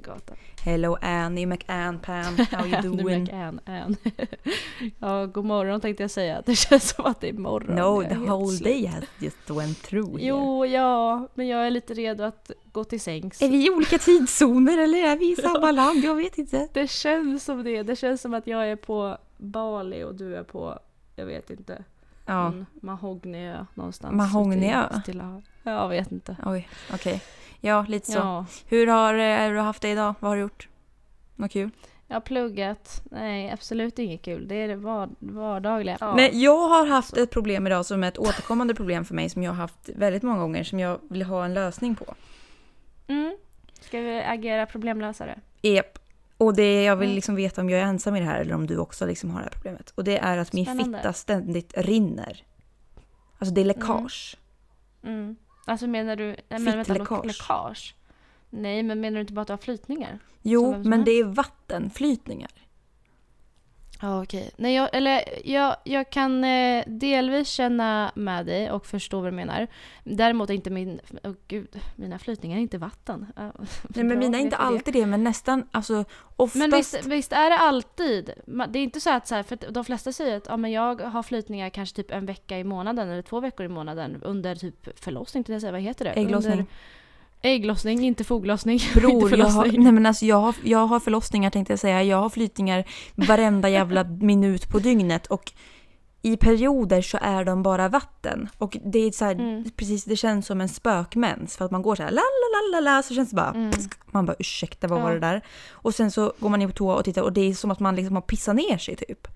gatan. Hello Annie McAnn Pan, how you doing? McAnn, Ann. ja, god morgon tänkte jag säga. Det känns som att det är morgon. No, the whole slut. day has just went through here. Jo, ja, men jag är lite redo att gå till sängs. Är vi i olika tidszoner eller är vi i samma land? Jag vet inte. Det känns som det. Det känns som att jag är på Bali och du är på, jag vet inte, Ja, Mahognyö någonstans. Mahognyö? Jag vet inte. oj, okej. Ja, lite så. Ja, Hur har eh, du haft det idag? Vad har du gjort? Något kul? jag har pluggat. Nej, absolut inget kul. Det är det var, vardagliga. Ja. Nej, jag har haft ett problem idag som är ett återkommande problem för mig som jag har haft väldigt många gånger som jag vill ha en lösning på. Mm. Ska vi agera problemlösare? Ep. Och det jag vill Mm. liksom veta om jag är ensam i det här eller om du också liksom har det här problemet. Och det är att min Spännande. fitta ständigt rinner. Alltså det är läckage. Mm. Alltså menar du... Nej, men vänta, Fittläckage. läckage? Nej, men menar du inte bara att du har flytningar? Jo, men det är vattenflytningar. Ja, okej. Nej, jag, eller jag, jag kan eh, delvis känna med dig och förstå vad du menar. Däremot är inte min... Åh gud, mina flytningar är inte vatten. Nej, men mina är inte vi det. alltid det, men nästan, alltså oftast. Men visst, visst är det alltid? Det är inte så att så här, för de flesta säger att ja, men jag har flytningar kanske typ en vecka i månaden eller två veckor i månaden under typ förlossning, till säga, vad heter det? Ägglossning. Under ägglossning, inte foglossning. inte Bror, jag har, nej men alltså jag har, jag har förlossningar tänkte jag säga. Jag har flytningar varenda jävla minut på dygnet och i perioder så är de bara vatten. Och det är så här, Mm. precis, det känns som en spökmens för att man går så här la la la la så känns det bara Mm. man bara ursäkta vad Ja. var det där? Och sen så går man in på toa och tittar och det är som att man liksom har pissat ner sig typ.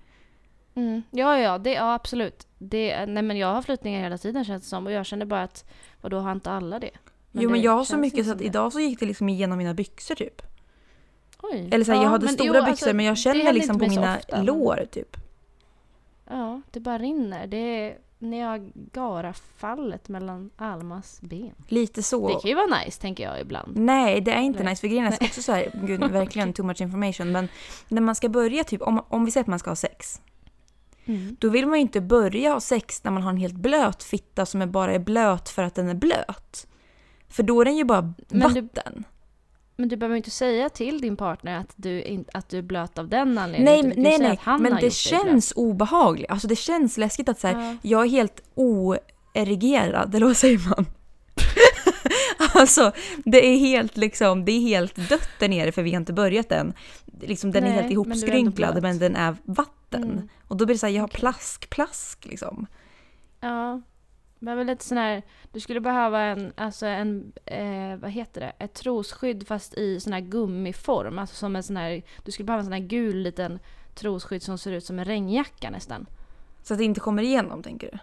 Mm. Ja, ja, det, ja absolut. Det, nej, men jag har flytningar hela tiden känns det som och jag känner bara att vadå har inte alla det? Jo men jag har så mycket så att idag så gick det liksom igenom mina byxor typ. Oj. Eller så här, Ja, jag hade men stora jo, byxor alltså, men jag känner liksom på mina ofta, men- lår typ. Ja, det bara rinner. Det är Niagarafallet mellan Almas ben. Lite så. Det kan ju vara nice tänker jag ibland. Nej, det är inte Nej. nice. För grejen är också så här, gud, verkligen too much information. Men när man ska börja, typ, om, om vi säger att man ska ha sex. Mm. Då vill man ju inte börja ha sex när man har en helt blöt fitta som är bara är blöt för att den är blöt. För då är den ju bara Men du- vatten. Men du behöver inte säga till din partner att du, in, att du är blöt av den anledningen. Nej, men- du nej, nej. Men det känns obehagligt. Alltså det känns läskigt att så här, Ja. jag är helt oerigerad, eller vad säger man? alltså, det är helt liksom, det är helt dött där nere för vi har inte börjat än. Liksom, den är Nej, helt men du är ändå ihopskrynklad blöt. men den är vatten. Mm. Och då blir det så här, jag har plask, plask liksom. Ja. Väl lite sån här, du skulle behöva en, alltså en, eh, vad heter det, ett trosskydd fast i sån här gummiform. Alltså som en sån här, du skulle behöva en sån här gul liten trosskydd som ser ut som en regnjacka nästan. Så att det inte kommer igenom tänker du?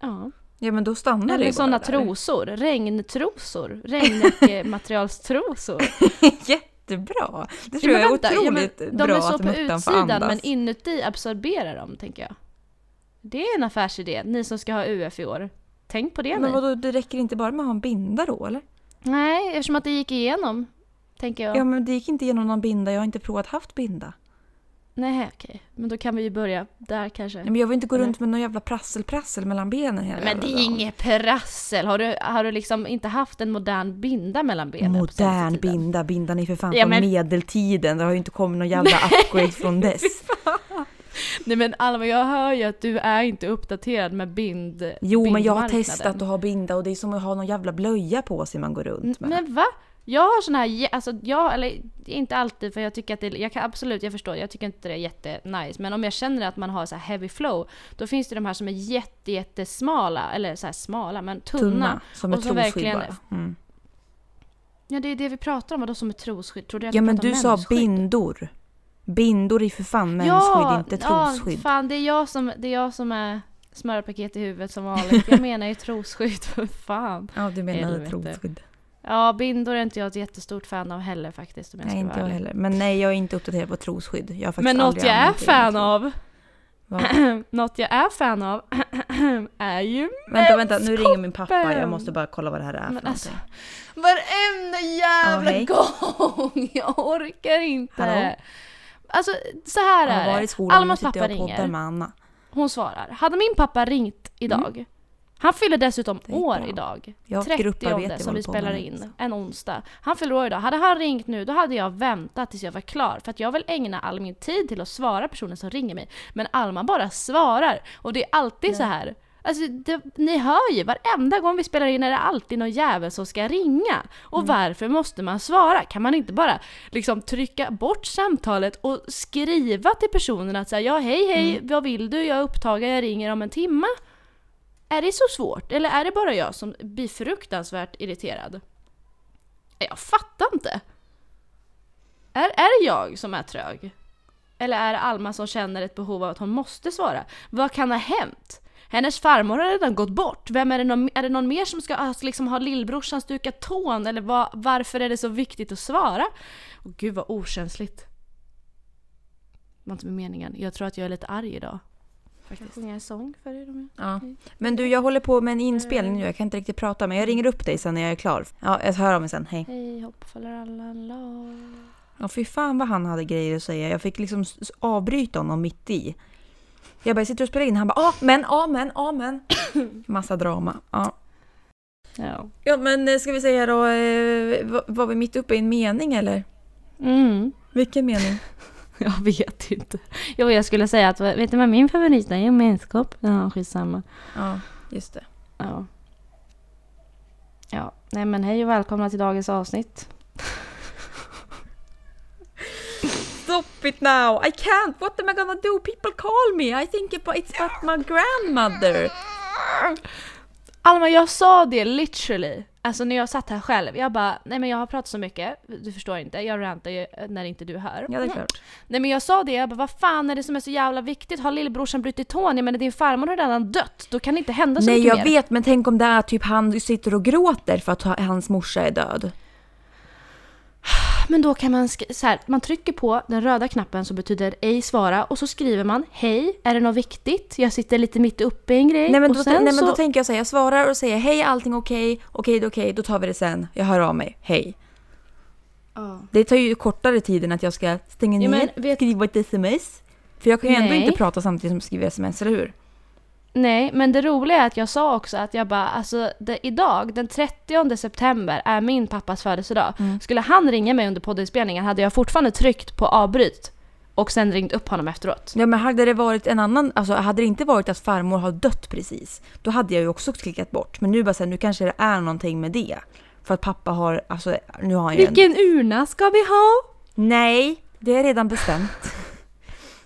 Ja. Ja men då stannar det Eller ju såna bara där. trosor, regntrosor, regnjackematerialstrosor. Jättebra! Det Ja, tror men jag är vänta, ja, otroligt De bra är så att på utsidan men inuti absorberar de tänker jag. Det är en affärsidé, ni som ska ha UF i år. Tänk på det Men ni. vadå, det räcker inte bara med att ha en binda då eller? Nej, eftersom att det gick igenom. Tänker jag. Ja men det gick inte igenom någon binda, jag har inte provat haft binda. Nej, okej. Men då kan vi ju börja där kanske. Nej, men jag vill inte gå Eller? runt med någon jävla prassel-prassel mellan benen hela Men det är inget prassel. Har du, har du liksom inte haft en modern binda mellan benen? Modern binda, bindan är för fan Ja, från men- medeltiden. Det har ju inte kommit någon jävla upgrade från dess. Nej men Alma, jag hör ju att du är inte uppdaterad med bind Jo men jag har testat att ha binda och det är som att ha någon jävla blöja på sig man går runt med. Men va? Jag har sån här, alltså jag, eller inte alltid för jag tycker att det, jag kan absolut, jag förstår, jag tycker inte det är jättenice. Men om jag känner att man har så här heavy flow, då finns det de här som är jätte, jättesmala, eller så smala, men tunna. Tunna, som ett och verkligen-. Mm. Ja det är det vi pratar om, vadå som ett trosskydd? Du att Ja men du sa bindor. Bindor är för fan mensskydd, inte trosskydd. Ja, fan det är jag som, det är jag som är smörpaket i huvudet som vanligt. Jag menar ju trosskydd, för fan. Ja, du menar Helvete. trosskydd. Ja, bindor är inte jag ett jättestort fan av heller faktiskt om jag Nej, ska inte vara jag heller. Men nej, jag är inte uppdaterad på trosskydd. Jag har faktiskt Men något jag är fan av, något jag är fan av, är ju Vänta, vänta, nu ringer min pappa. Jag måste bara kolla vad det här är för Men alltså, varenda jävla Ja, hej. gång! Jag orkar inte. Hallå? Alltså, så här Jag är var i det. skolan Almas pappa jag ringer. med Anna. Hon svarar. Hade min pappa ringt idag, Han fyller dessutom Det år bra. idag. Jag har 30 grupparbete som jag vi spelar med. in en onsdag. Han fyller år idag. Hade han ringt nu då hade jag väntat tills jag var klar. För att jag vill ägna all min tid till att svara personen som ringer mig. Men Alma bara svarar. Och det är alltid så här. Alltså, det, ni hör ju, varenda gång vi spelar in är det alltid någon jävel som ska ringa. Och Mm. varför måste man svara? Kan man inte bara liksom trycka bort samtalet och skriva till personen att säga ja hej hej, Mm. vad vill du? Jag är upptagen, jag ringer om en timma. Är det så svårt? Eller är det bara jag som blir fruktansvärt irriterad? Jag fattar inte. Är, är det jag som är trög? Eller är det Alma som känner ett behov av att hon måste svara? Vad kan ha hänt? Hennes farmor har redan gått bort. Vem är det någon, är det någon mer som ska alltså, liksom, ha lillbrorsan stukat tån? Eller vad, varför är det så viktigt att svara? Och gud vad okänsligt. Det var inte med meningen. Jag tror att jag är lite arg idag. Faktiskt. Kan jag sjunga en sång för er? om jag- Ja. Men du, jag håller på med en inspelning nu. Jag kan inte riktigt prata, men jag ringer upp dig sen när jag är klar. Ja, jag hör av mig sen. Hej. Hej hopp faller alla lag. Ja, fy fan vad han hade grejer att säga. Jag fick liksom avbryta honom mitt i. Jag bara, jag sitter och spelar in. Han bara, ja men, ja men, ja men. Massa drama. Ja. Ja. ja, men eh, ska vi säga då, eh, var- var vi mitt uppe i en mening eller? Mm. Vilken mening? Jag vet inte. Jo, jag skulle säga att, vet du vad min favorit är? Gemenskap. Ja, skitsamma. Ja, just det. Ja. Ja, nej men hej och välkomna till dagens avsnitt. it now! I can't! What am I gonna do? People call me! I think about, it's about my grandmother! Alma, jag sa det literally. Alltså när jag satt här själv. Jag bara, nej men jag har pratat så mycket. Du förstår inte. Jag rantar ju när inte du hör. Ja, det är klart. Nej men jag sa det, jag bara, vad fan är det som är så jävla viktigt? Har lillbrorsan brutit tån? Jag menar din farmor har redan dött. Då kan det inte hända så Nej, mycket jag mer. vet, men tänk om det är typ han sitter och gråter för att ha- hans morsa är död. Men då kan man, så här, man trycker på den röda knappen som betyder ej svara och så skriver man hej, är det något viktigt? Jag sitter lite mitt uppe i en grej. Nej men, och då, nej men så, då tänker jag säga, jag svarar och säger hej allting okej, okej det är okej, då tar vi det sen, jag hör av mig, hej. Ja. Det tar ju kortare tid än att jag ska stänga Ja, ner, men vet- skriva ett sms. För jag kan ju ändå inte prata samtidigt som jag skriver sms, eller hur? Nej, men det roliga är att jag sa också att jag bara, alltså det, idag, den 30 september, är min pappas födelsedag. Mm. Skulle han ringa mig under poddinspelningen hade jag fortfarande tryckt på avbryt och sen ringt upp honom efteråt. Ja men hade det varit en annan, alltså hade det inte varit att farmor har dött precis, då hade jag ju också klickat bort. Men nu bara så här, nu kanske det är någonting med det. För att pappa har, alltså nu har han ju en... Vilken urna ska vi ha? Nej, det är redan bestämt.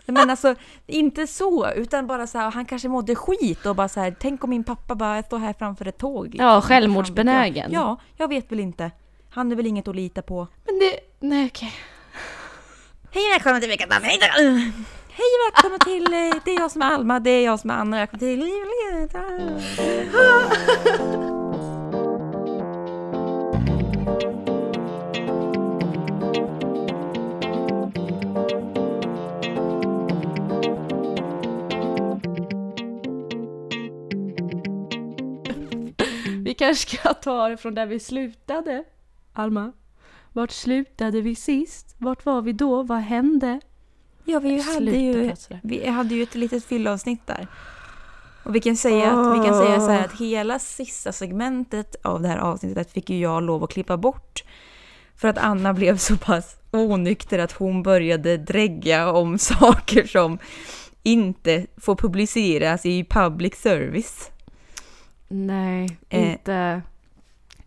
Men alltså, inte så, utan bara så här, han kanske mådde skit och bara så här, tänk om min pappa bara står här framför ett tåg. liksom. Ja, självmordsbenägen. Ja, jag vet väl inte. Han är väl inget att lita på. Men det, nej okej. Hej välkomna till veckans Hej då! Hej välkomna till, eh, det är jag som är Alma, det är jag som är Anna, välkomna till Vi kanske ska ta det från där vi slutade. Alma, vart slutade vi sist? Vart var vi då? Vad hände? Ja, vi hade ju, vi hade ju ett litet fyllavsnitt där. Och vi kan säga, att, vi kan säga så här att hela sista segmentet av det här avsnittet fick ju jag lov att klippa bort. För att Anna blev så pass onykter att hon började drägga om saker som inte får publiceras i public service. Nej, Eh. inte,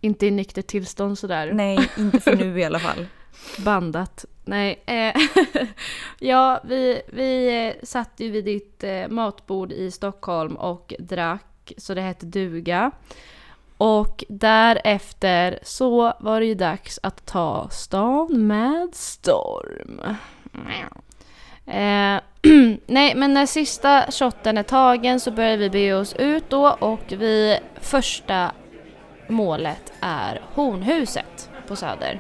inte i nyktert tillstånd sådär. Nej, inte för nu i alla fall. Bandat. Nej. Eh, ja, vi, vi eh, satt ju vid ditt eh, matbord i Stockholm och drack, så det hette duga. Och därefter så var det ju dags att ta stan med storm. Eh, nej, men när sista shotten är tagen så börjar vi bege oss ut då och vi första målet är Hornhuset på Söder.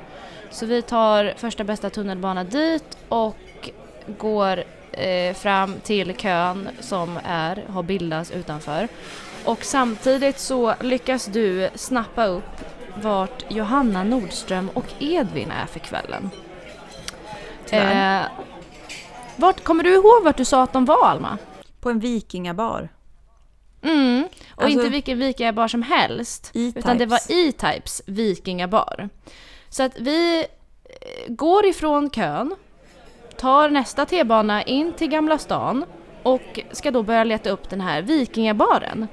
Så vi tar första bästa tunnelbana dit och går eh, fram till kön som är, har bildats utanför. Och samtidigt så lyckas du snappa upp vart Johanna Nordström och Edvin är för kvällen. Eh, vart, kommer du ihåg vart du sa att de var Alma? På en vikingabar. Mm. Och Alltså- inte vilken vikingabar som helst. E-Types. Utan det var E-Types vikingabar. Så att vi eh, går ifrån kön, tar nästa T-bana in till Gamla stan och ska då börja leta upp den här vikingabaren.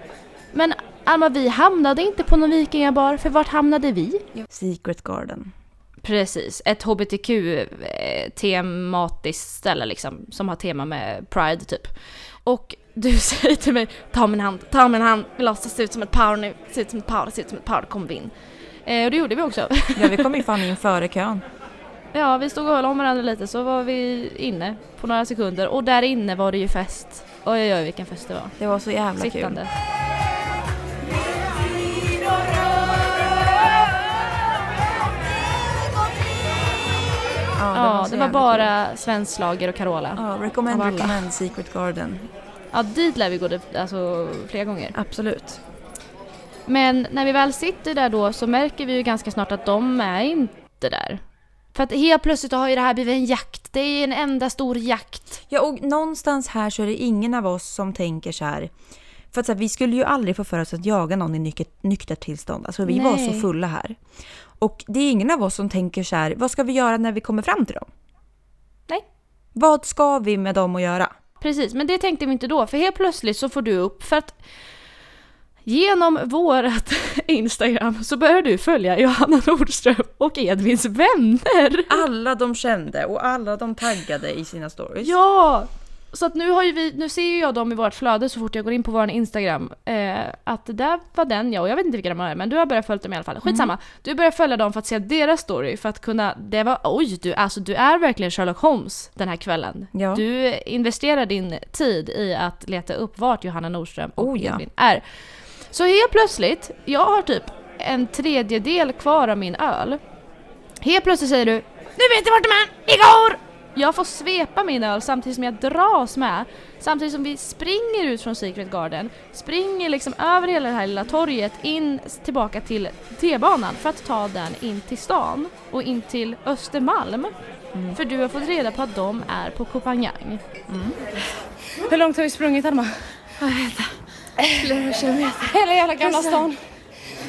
Men Alma, vi hamnade inte på någon vikingabar, för vart hamnade vi? Secret Garden. Precis, ett hbtq-tematiskt ställe liksom, som har tema med pride typ. Och du säger till mig, ta min hand, ta min hand, vi låtsas se ut som ett par nu, se ut som ett par, se ut som ett par, kommer vi in. Eh, och det gjorde vi också. Ja, vi kom ju fan in före kön. ja, vi stod och höll om varandra lite så var vi inne på några sekunder och där inne var det ju fest. Oj oj oj vilken fest det var. Det var så jävla kul. Ja, så det var bara svensk slager och Carola. kul. Ja, recommend, recommend Secret Garden. Ja, dit lär vi gå det- alltså, flera gånger. Absolut. Men när vi väl sitter där då så märker vi ju ganska snart att de är inte där. För att helt plötsligt har ju det här blivit en jakt. Det är en enda stor jakt. Ja, och någonstans här så är det ingen av oss som tänker så här. För att så här, vi skulle ju aldrig få för oss att jaga någon i nyktert, tillstånd. Alltså vi var så Nej. fulla här. Och det är ingen av oss som tänker så här, vad ska vi göra när vi kommer fram till dem? Nej. Vad ska vi med dem att göra? Precis, men det tänkte vi inte då. För helt plötsligt så får du upp för att genom vårat Instagram så börjar du följa Johanna Nordström och Edvins vänner. Alla de kände och alla de taggade i sina stories. Ja! Så att nu har vi, nu ser ju jag dem i vårt flöde så fort jag går in på vår Instagram. Eh, att det där var den ja, och jag vet inte vilka de är men du har börjat följa dem i alla fall. Skitsamma. Du börjar följa dem för att se deras story för att kunna, det var, oj du, alltså du är verkligen Sherlock Holmes den här kvällen. Ja. Du investerar din tid i att leta upp vart Johanna Nordström och Oh, ja. Edvin är. Så helt plötsligt, jag har typ en tredjedel kvar av min öl. Helt plötsligt säger du Nu vet jag vart de är! Igår! Jag får svepa min öl samtidigt som jag dras med. Samtidigt som vi springer ut från Secret Garden, springer liksom över hela det här lilla torget in tillbaka till T-banan för att ta den in till stan och in till Östermalm. För du har fått reda på att de är på Kopanjang. Hur långt har vi sprungit Alma? Flera kilometer. Hela jävla Gamla stan.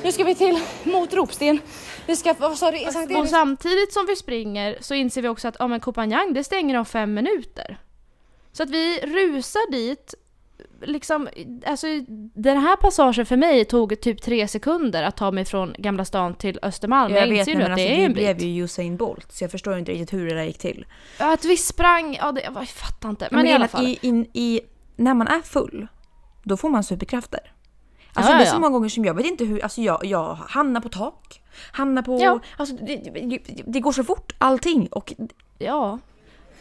Nu ska vi till mot Ropsten. Vi ska, vad sa du, Sankt Och samtidigt som vi springer så inser vi också att ja, men Kopanjang det stänger om fem minuter. Så att vi rusar dit. Liksom, alltså, den här passagen för mig tog typ tre sekunder att ta mig från Gamla stan till Östermalm. jag jag vet inser nu att alltså, det är en blev bit. ju Usain Bolt så jag förstår inte riktigt hur det där gick till. Att vi sprang, ja det, jag fattar inte. Men, Men i alla fall. att I, in, i, när man är full, då får man superkrafter. Alltså Ja, det är ja, så många gånger som jag vet inte hur, alltså jag, jag hamnar på tak, hamnar på, Ja. alltså det, det, det går så fort allting och Ja.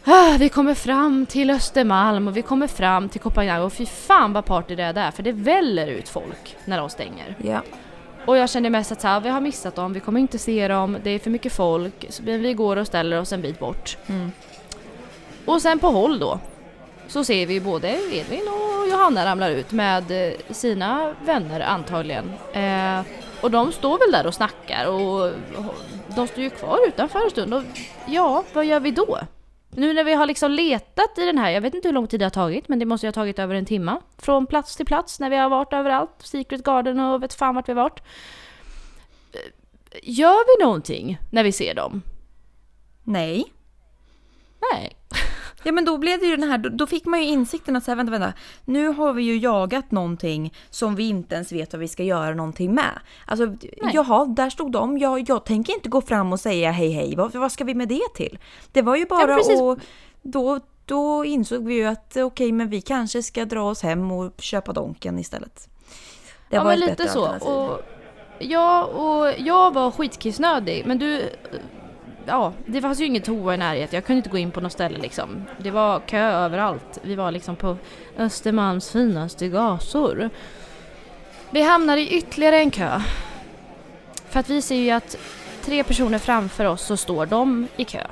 Ah, Vi kommer fram till Östermalm och vi kommer fram till Kopanjang och fy fan vad party det är där för det väller ut folk när de stänger. ja. Och jag kände mest att så här, vi har missat dem, vi kommer inte se dem, det är för mycket folk, så vi går och ställer oss en bit bort. Mm. Och sen på håll då så ser vi både Edvin och Johanna ramlar ut med eh, sina vänner antagligen. Eh, och de står väl där och snackar och de står ju kvar utanför en stund och ja, vad gör vi då? Nu när vi har liksom letat i den här, jag vet inte hur lång tid det har tagit men det måste ju ha tagit över en timma. Från plats till plats när vi har varit överallt, Secret Garden och vet fan vart vi har varit. Gör vi någonting när vi ser dem? Nej. Nej. Ja men då blev det ju den här, då, fick man ju insikten att säga vänta, vänta. Nu har vi ju jagat någonting som vi inte ens vet vad vi ska göra någonting med. Alltså jaha, där stod de. Jag, jag tänker inte gå fram och säga hej hej, vad, vad ska vi med det till? Det var ju bara precis. att då, då insåg vi ju att okej men vi kanske ska dra oss hem och köpa Donken istället. Det ja var men ett lite bättre så. alternativ. Och, ja, och jag var skitkissnödig men du... Ja, det fanns ju ingen toa i närheten. Jag kunde inte gå in på något ställe liksom. Det var kö överallt. Vi var liksom på Östermalms finaste gasor. Vi hamnade i ytterligare en kö. För att vi ser ju att tre personer framför oss så står de i kö.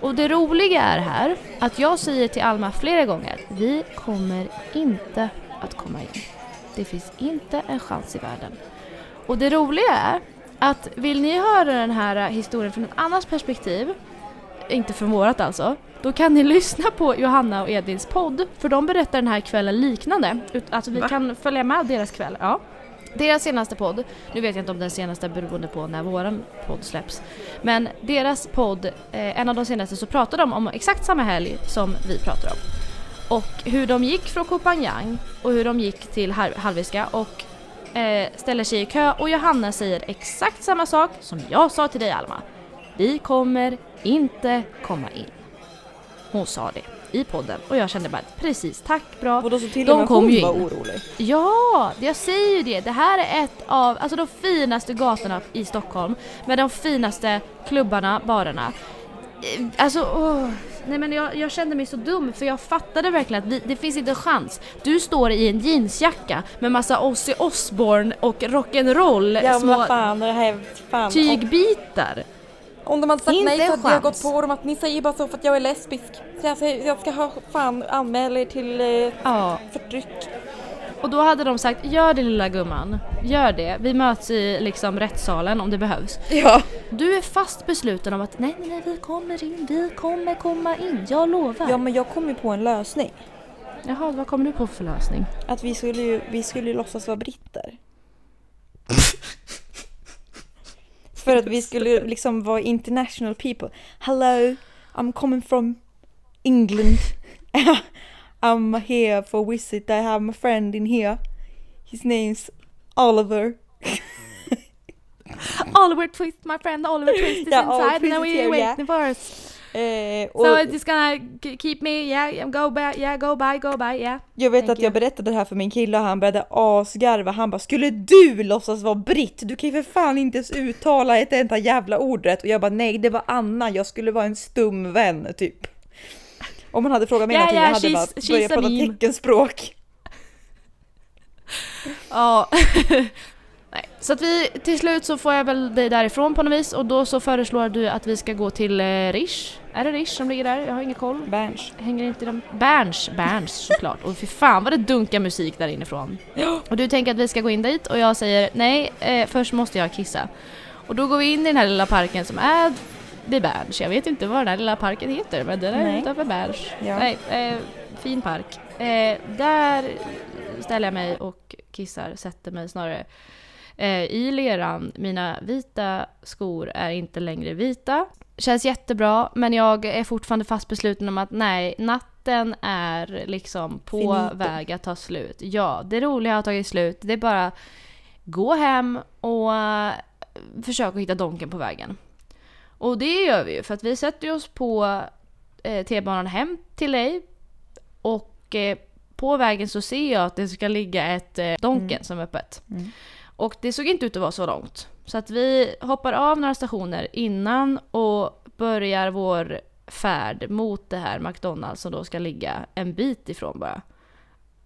Och det roliga är här att jag säger till Alma flera gånger vi kommer inte att komma in. Det finns inte en chans i världen. Och det roliga är att vill ni höra den här historien från ett annat perspektiv inte från vårat alltså, då kan ni lyssna på Johanna och Edvins podd, för de berättar den här kvällen liknande. Alltså vi Va? kan följa med deras kväll. Ja. Deras senaste podd, nu vet jag inte om den senaste beroende på när våran podd släpps, men deras podd, eh, en av de senaste, så pratar de om exakt samma helg som vi pratar om. Och hur de gick från Kopanjang och hur de gick till Har- Harviska och eh, ställer sig i kö och Johanna säger exakt samma sak som jag sa till dig Alma. Vi kommer inte komma in. Hon sa det i podden och jag kände bara precis, tack, bra. Och då så till De och med kom ju var in. orolig. Ja, jag säger ju det. Det här är ett av alltså de finaste gatorna i Stockholm med de finaste klubbarna, barerna. Eh, Alltså, åh. Nej men jag, jag kände mig så dum för jag fattade verkligen att vi, det finns inte en chans. Du står i en jeansjacka med massa Ozzy Osbourne och rock'n'roll Ja små fan, det här är fan. Tygbitar. om de hade sagt Inte nej så hade jag gått på dem att ni säger bara så för att jag är lesbisk. Så jag, jag ska ha fan anmäla er till eh, Ja, förtryck. Och då hade de sagt gör det lilla gumman, gör det. Vi möts i liksom rättssalen om det behövs. Ja. Du är fast besluten om att nej, nej, nej, vi kommer in, vi kommer komma in, jag lovar. ja men jag kom ju på en lösning. Jaha, vad kommer du på för lösning? Att vi skulle ju, vi skulle ju låtsas vara britter. För att vi skulle liksom vara international people. Hello, I'm coming from England. I'm here for visit. I have my friend in here. His name's Oliver. Oliver Twist, my friend Oliver Twist is Yeah, inside and we're here, waiting for us. Eh, So it's just gonna keep me, yeah, go by, yeah, go by, go by, yeah. jag vet thank att jag you. berättade det här för min kille och han började asgarva. Han bara “Skulle du låtsas vara britt? Du kan ju för fan inte ens uttala ett enda jävla ord rätt.” Och jag bara “Nej, det var Anna. Jag skulle vara en stum vän, typ.” Om man hade frågat mig Ja, någonting, ja, jag hade bara börjat prata meme. teckenspråk. Ja. Nej. Så att vi, till slut så får jag väl dig därifrån på något vis och då så föreslår du att vi ska gå till eh, Rish. Är det Rish som ligger där? Jag har ingen koll. Berns. Hänger inte i de... Berns, Berns såklart. Och fy fan vad det dunkar musik där inifrån. Och du tänker att vi ska gå in dit och jag säger nej, eh, först måste jag kissa. Och då går vi in i den här lilla parken som är vid Berns. Jag vet inte vad den här lilla parken heter men den är Nej. utanför Berns. Ja. Nej, eh, fin park. Eh, där ställer jag mig och kissar, sätter mig snarare eh, i leran. Mina vita skor är inte längre vita. Känns jättebra, men jag är fortfarande fast besluten om att nej, natten är liksom på Finito. väg att ta slut. Ja, det roliga har tagit slut. Det är bara gå hem och eh, försöka hitta Donken på vägen. Och det gör vi ju, för att vi sätter oss på eh, T-banan hem till dig och eh, på vägen så ser jag att det ska ligga ett eh, Donken som är öppet. Mm. Och det såg inte ut att vara så långt. Så att vi hoppar av några stationer innan och börjar vår färd mot det här McDonalds som då ska ligga en bit ifrån bara.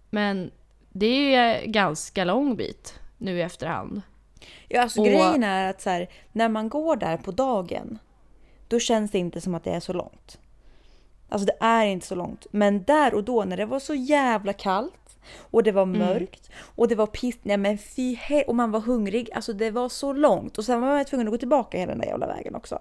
Men det är en ganska lång bit nu i efterhand. Ja, alltså Och- grejen är att så här, när man går där på dagen, då känns det inte som att det är så långt. Alltså det är inte så långt. Men där och då när det var så jävla kallt och det var mörkt och det var piss, nej men fy he- och man var hungrig. Alltså det var så långt och sen var man tvungen att gå tillbaka hela den där jävla vägen också.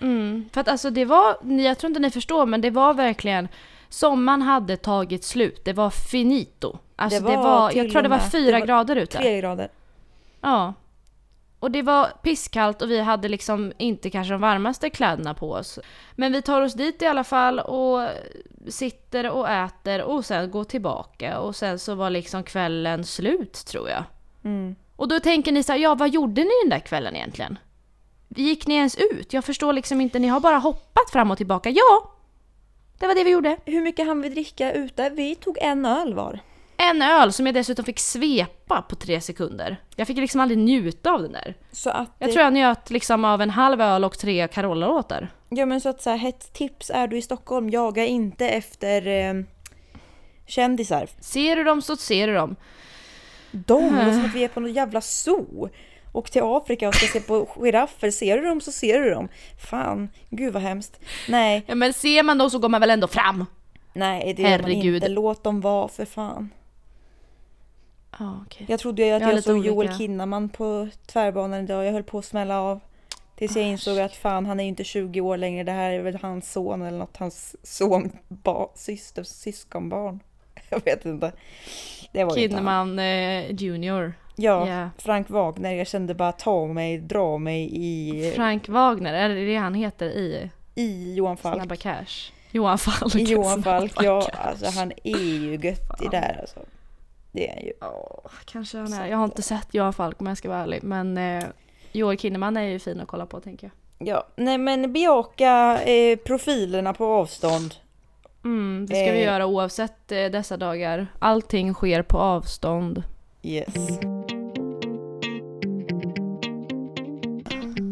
Mm, för att alltså det var, jag tror inte ni förstår men det var verkligen Sommaren hade tagit slut, det var finito. Alltså det Det var, var till jag tror det var fyra det var grader ute. Tre grader. Ja. Och det var pisskallt och vi hade liksom inte kanske de varmaste kläderna på oss. Men vi tar oss dit i alla fall och sitter och äter och sen går tillbaka och sen så var liksom kvällen slut tror jag. Mm. Och då tänker ni så här, ja vad gjorde ni den där kvällen egentligen? Gick ni ens ut? Jag förstår liksom inte, ni har bara hoppat fram och tillbaka. Ja! Det var det vi gjorde. Hur mycket hann vi dricka ute? Vi tog en öl var. En öl som jag dessutom fick svepa på tre sekunder. Jag fick liksom aldrig njuta av den där. Att, Jag tror jag njöt liksom av en halv öl och tre Carola-låtar. Ja men så att så här, ett tips är du i Stockholm, jaga inte efter eh, kändisar. Ser du dem så ser du dem. De, det är som att vi är på något jävla zoo. Och till Afrika och ska se på giraffer. Ser du dem så ser du dem. Fan, gud vad hemskt. Nej, Ja, men ser man dem så går man väl ändå fram? nej det gör man Herregud. inte. Låt dem vara för fan. Okej. Jag trodde ju att Jag jag såg Joel olika. Kinnaman på tvärbanan idag. Jag höll på att smälla av. Tills jag insåg att fan han är ju inte 20 år längre, det här är väl hans son eller något, hans son, ba, syster, syskonbarn. Jag vet inte. Det var. Kinnaman eh, Junior. Ja, Ja. Frank Wagner, jag kände bara ta mig, dra mig i, Frank Wagner, är det det han heter i i Johan Falk. Snabba Cash? Johan Falk. I Johan Falk, ja Cash. alltså han är ju göttig Fan. där alltså. Det är han ju. Åh, kanske han är. Jag har inte sett Johan Falk om jag ska vara ärlig. Men eh, Joel Kinnaman är ju fin att kolla på tänker jag. Ja, nej men bejaka eh, profilerna på avstånd. Mm, det ska vi Eh. göra oavsett eh, dessa dagar. Allting sker på avstånd. Yes.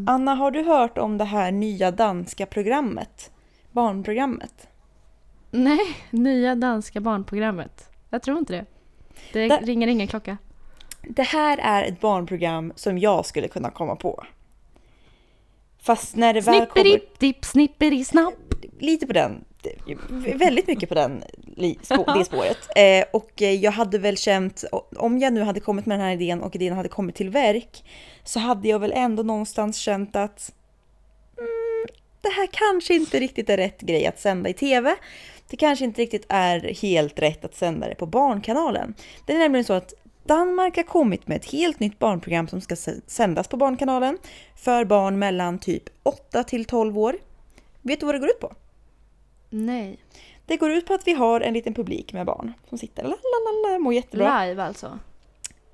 Anna, har du hört om det här nya danska programmet? Barnprogrammet? Nej, nya danska barnprogrammet. Jag tror inte det. Det Där- ringer ingen klocka. Det här är ett barnprogram som jag skulle kunna komma på. Fast när det väl kommer... Snipperi-dipp, snipperi-snapp. lite på den, väldigt mycket på den, det spåret. Eh, och jag hade väl känt, om jag nu hade kommit med den här idén och idén hade kommit till verk, så hade jag väl ändå någonstans känt att mm, det här kanske inte riktigt är rätt grej att sända i tv. Det kanske inte riktigt är helt rätt att sända det på Barnkanalen. Det är nämligen så att Danmark har kommit med ett helt nytt barnprogram som ska sändas på Barnkanalen för barn mellan typ 8 till 12 år. Vet du vad det går ut på? Nej. Det går ut på att vi har en liten publik med barn som sitter la la la la mår jättebra. Live alltså.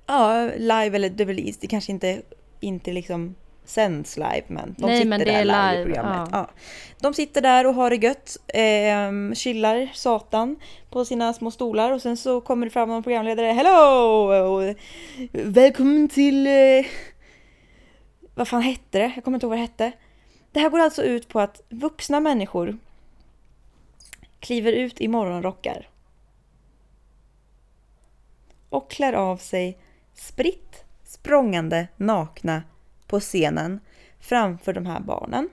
Ja, live eller det, det kanske inte, inte liksom sänds live men de Nej, sitter men där är live, i programmet. ja. Ja. De sitter där och har det gött, eh, chillar satan på sina små stolar och sen så kommer det fram någon programledare. Hello! Välkommen till... Eh, vad fan hette det? Jag kommer inte ihåg vad det hette. Det här går alltså ut på att vuxna människor kliver ut i morgonrockar och klär av sig spritt språngande nakna på scenen framför de här barnen.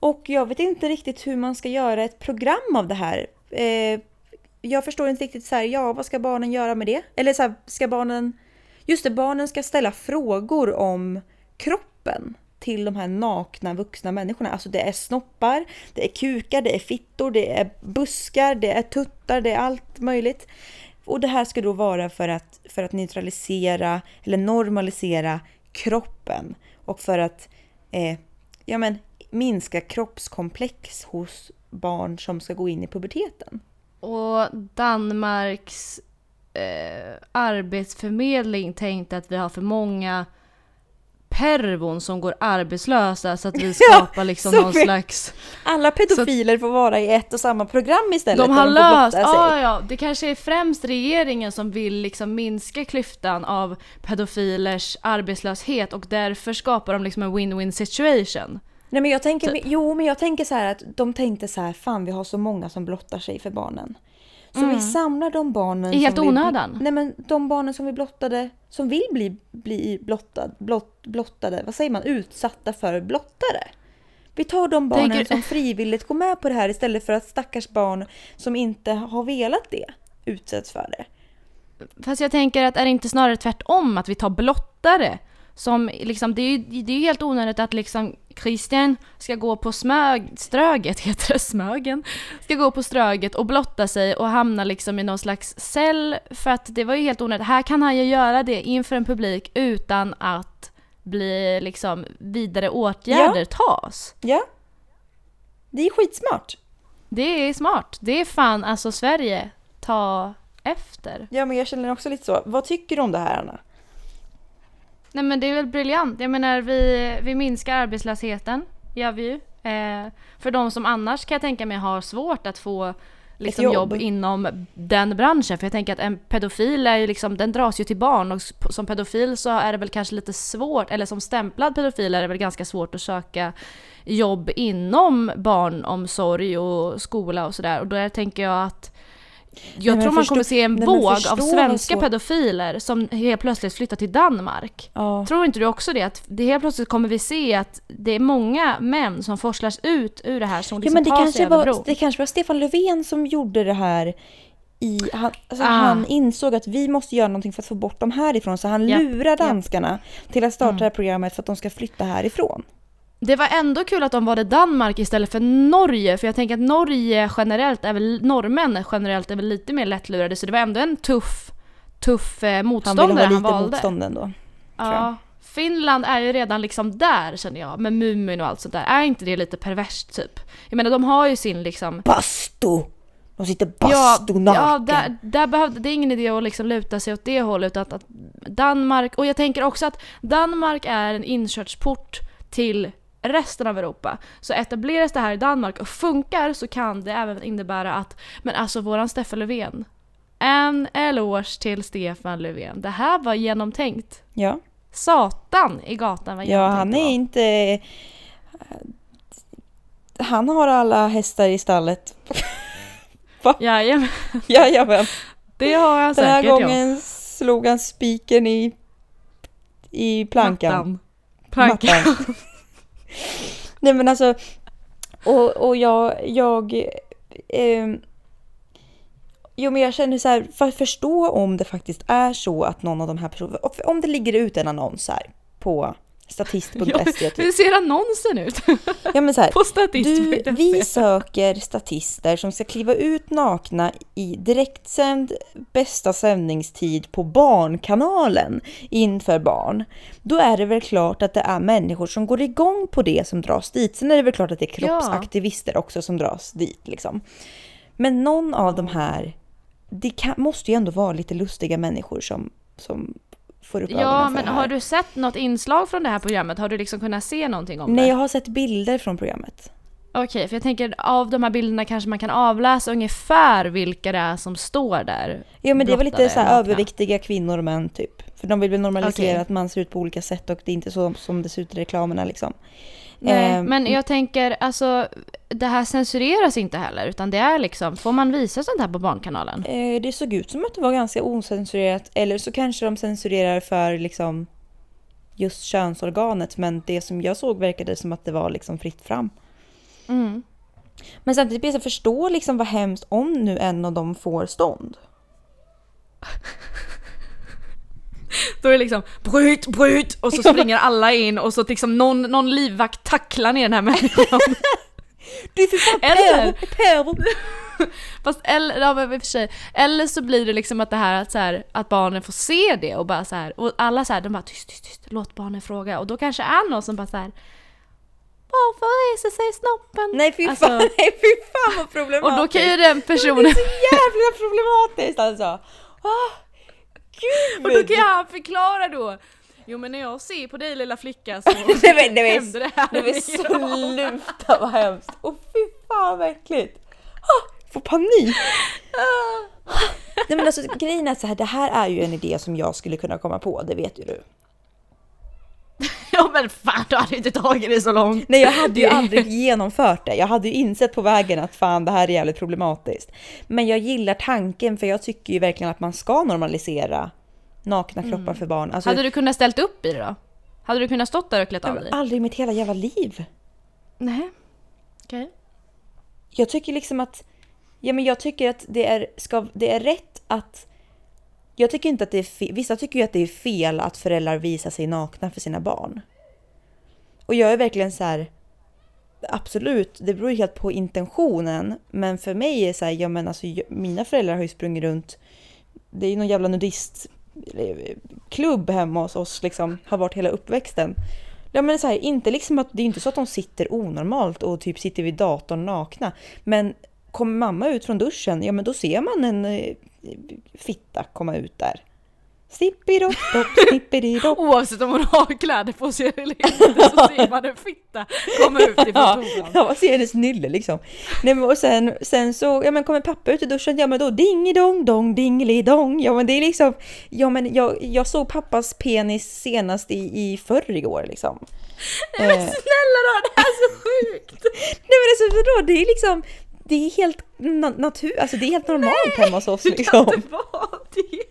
Och jag vet inte riktigt hur man ska göra ett program av det här. Eh, jag förstår inte riktigt så här, ja vad ska barnen göra med det? Eller så här, ska barnen... Just det, barnen ska ställa frågor om kroppen till de här nakna vuxna människorna. Alltså det är snoppar, det är kukar, det är fittor, det är buskar, det är tuttar, det är allt möjligt. Och det här ska då vara för att, för att neutralisera eller normalisera kroppen och för att eh, ja, men, minska kroppskomplex hos barn som ska gå in i puberteten. Och Danmarks eh, arbetsförmedling tänkte att vi har för många pervon som går arbetslösa så att vi Ja, skapar liksom så någon vi- slags... Alla pedofiler får vara i ett och samma program istället. De har får löst... Ja, ja, det kanske är främst regeringen som vill liksom minska klyftan av pedofilers arbetslöshet och därför skapar de liksom en win-win situation. Nej men jag tänker, Typ. jo men jag tänker så här att de tänkte så här, fan vi har så många som blottar sig för barnen. Så Mm. vi samlar de barnen I helt onödan. Bli, nej men de barnen som vi blottade, som vill bli, bli blottad, blott, blottade, vad säger man, utsatta för blottare. Vi tar de barnen Tänker- som frivilligt går med på det här istället för att stackars barn som inte har velat det utsätts för det. Fast jag tänker att är det inte snarare tvärtom att vi tar blottare? Som liksom, det är ju det är ju helt onödigt att liksom Christian ska gå på smög, Ströget, heter det, Smögen? Ska gå på Ströget och blotta sig och hamna liksom i någon slags cell för att det var ju helt onödigt. Här kan han ju göra det inför en publik utan att bli liksom vidare åtgärder tas. Ja. Det är skitsmart. Det är smart. Det är fan alltså Sverige, ta efter. Ja men jag känner också lite så. Vad tycker du om det här Anna? Nej men det är väl briljant. Jag menar vi, vi minskar arbetslösheten, gör vi ju. Eh, för de som annars kan jag tänka mig har svårt att få liksom, jobb. jobb. inom den branschen. För jag tänker att en pedofil är ju liksom, den dras ju till barn och som pedofil så är det väl kanske lite svårt, eller som stämplad pedofil är det väl ganska svårt att söka jobb inom barnomsorg och skola och sådär. Och då tänker jag att jag men tror man kommer se en nej, våg av svenska pedofiler som helt plötsligt flyttar till Danmark. Ja. Tror inte du också det? Att det helt plötsligt kommer vi se att det är många män som forslas ut ur det här som Ja liksom men det tar sig kanske, över var, bron. det kanske var Stefan Löfven som gjorde det här i, han, alltså Ah. han insåg att vi måste göra någonting för att få bort dem härifrån. Så han Japp, lurar danskarna till att starta Mm. det här programmet för att de ska flytta härifrån. Det var ändå kul att de valde Danmark istället för Norge, för jag tänker att Norge generellt är väl, norrmän generellt är väl lite mer lättlurade, så det var ändå en tuff, tuff eh, Han ville motståndare ha han, lite valde. motstånd ändå. Ja. Finland är ju redan liksom där känner jag, med Mumin och allt sånt där. Är inte det lite perverst typ? Jag menar de har ju sin liksom... Bastu! De sitter Ja, bastu ja naken. där, där behövde, det är ingen idé att liksom luta sig åt det hållet att, att Danmark, och jag tänker också att Danmark är en inkörsport till resten av Europa. Så etableras det här i Danmark och funkar så kan det även innebära att, men alltså våran Stefan Löfven, en eloge till Stefan Löfven. Det här var genomtänkt. Ja. Satan i gatan ja, genomtänkt han det är var. inte... Han har alla hästar i stallet. Jajamän, Jajamän. det har han Den här säkert gången slog han spiken i, i ja. plankan. Mattan. Plankan. Mattan. Nej men alltså, och, och jag, jag, eh, jo men jag känner så här, för att förstå om det faktiskt är så att någon av de här personerna, om det ligger ut en annons här på statist.se Ja, typ. hur ser annonsen ut? Ja men så här, På statist.se. du, vi söker statister som ska kliva ut nakna i direktsänd bästa sändningstid på Barnkanalen inför barn. Då är det väl klart att det är människor som går igång på det som dras dit. Sen är det väl klart att det är Ja. kroppsaktivister också som dras dit liksom. Men någon av de här, det kan, måste ju ändå vara lite lustiga människor som, som får upp Ja, men har du sett något inslag från det här programmet? Har du liksom kunnat se någonting om Nej, det? jag har sett bilder från programmet. Okej, för jag tänker av de här bilderna kanske man kan avläsa ungefär vilka det är som står där. Ja men det är väl lite så överviktiga kvinnor och män typ. För de vill väl normalisera Okej. att man ser ut på olika sätt och det är inte så som det ser ut i reklamerna liksom. Nej, Eh, men jag tänker alltså det här censureras inte heller utan det är liksom, får man visa sånt här på Barnkanalen? eh, det såg ut som att det var ganska ocensurerat eller så kanske de censurerar för liksom just könsorganet men det som jag såg verkade som att det var liksom fritt fram. Mm. Men samtidigt blir så förstå liksom vad hemskt om nu en av dem får stånd. Då är det liksom bryt, bryt och så springer alla in och så liksom någon, någon livvakt tacklar ner den här människan. Du är för fan Eller- pervo. Fast eller, ja, men för sig, eller så blir det liksom att det här att, så här, att barnen får se det och bara så här, och alla så här, de bara tyst, tyst, tyst, låt barnen fråga och då kanske är någon som bara så här. Varför reser sig snoppen? Nej fy fan, Alltså- nej fy fan vad problematiskt. Och då kan ju den Det personen, är så jävla problematiskt alltså. Ah, gud! och då kan han förklara då. Jo men när jag ser på dig lilla flicka så Nej men det händer det är, här. det är sluta vad hemskt. Och fy fan vad äckligt. Ah, får panik. Nej men alltså grejen är så här, det här är ju en idé som jag skulle kunna komma på, det vet ju du. Men fan du hade inte tagit det så långt. Nej jag hade ju aldrig genomfört det. Jag hade ju insett på vägen att fan det här är jävligt problematiskt. Men jag gillar tanken för jag tycker ju verkligen att man ska normalisera nakna kroppar för barn. Alltså, Hade du kunnat ställt upp i det då? Hade du kunnat stått där och klätt av dig? aldrig i mitt hela jävla liv. Nej. Okej. Jag tycker liksom att, ja men jag tycker att det är, ska, det är rätt att, jag tycker inte att det är fel, vissa tycker ju att det är fel att föräldrar visar sig nakna för sina barn. Och jag är verkligen så här, absolut, det beror ju helt på intentionen, men för mig är det så här, ja men alltså jag- mina föräldrar har ju sprungit runt, det är ju någon jävla nudistklubb hemma hos oss liksom, har varit hela uppväxten. Ja men så här, inte liksom att det är inte så att de sitter onormalt och typ sitter vid datorn nakna. Men kommer mamma ut från duschen, ja men då ser man en eh, fitta komma ut där. Snippidopp, snippididopp. Oavsett om hon har kläder på sig eller inte så ser man en fitta komma ut ifrån toan. ja, man ser hennes nylle liksom. Nej, men och sen, sen så, ja men kommer pappa ut i duschen, ja men då dingidong dong dingelidong. Ja men det är liksom, ja men jag, jag såg pappas penis senast i, i förrgår liksom. Men Eh, snälla då, det här är så sjukt! Nej men alltså vadå, det är liksom, det är helt na- natur, alltså det är helt normalt hemma hos oss Det kan liksom. inte vara det!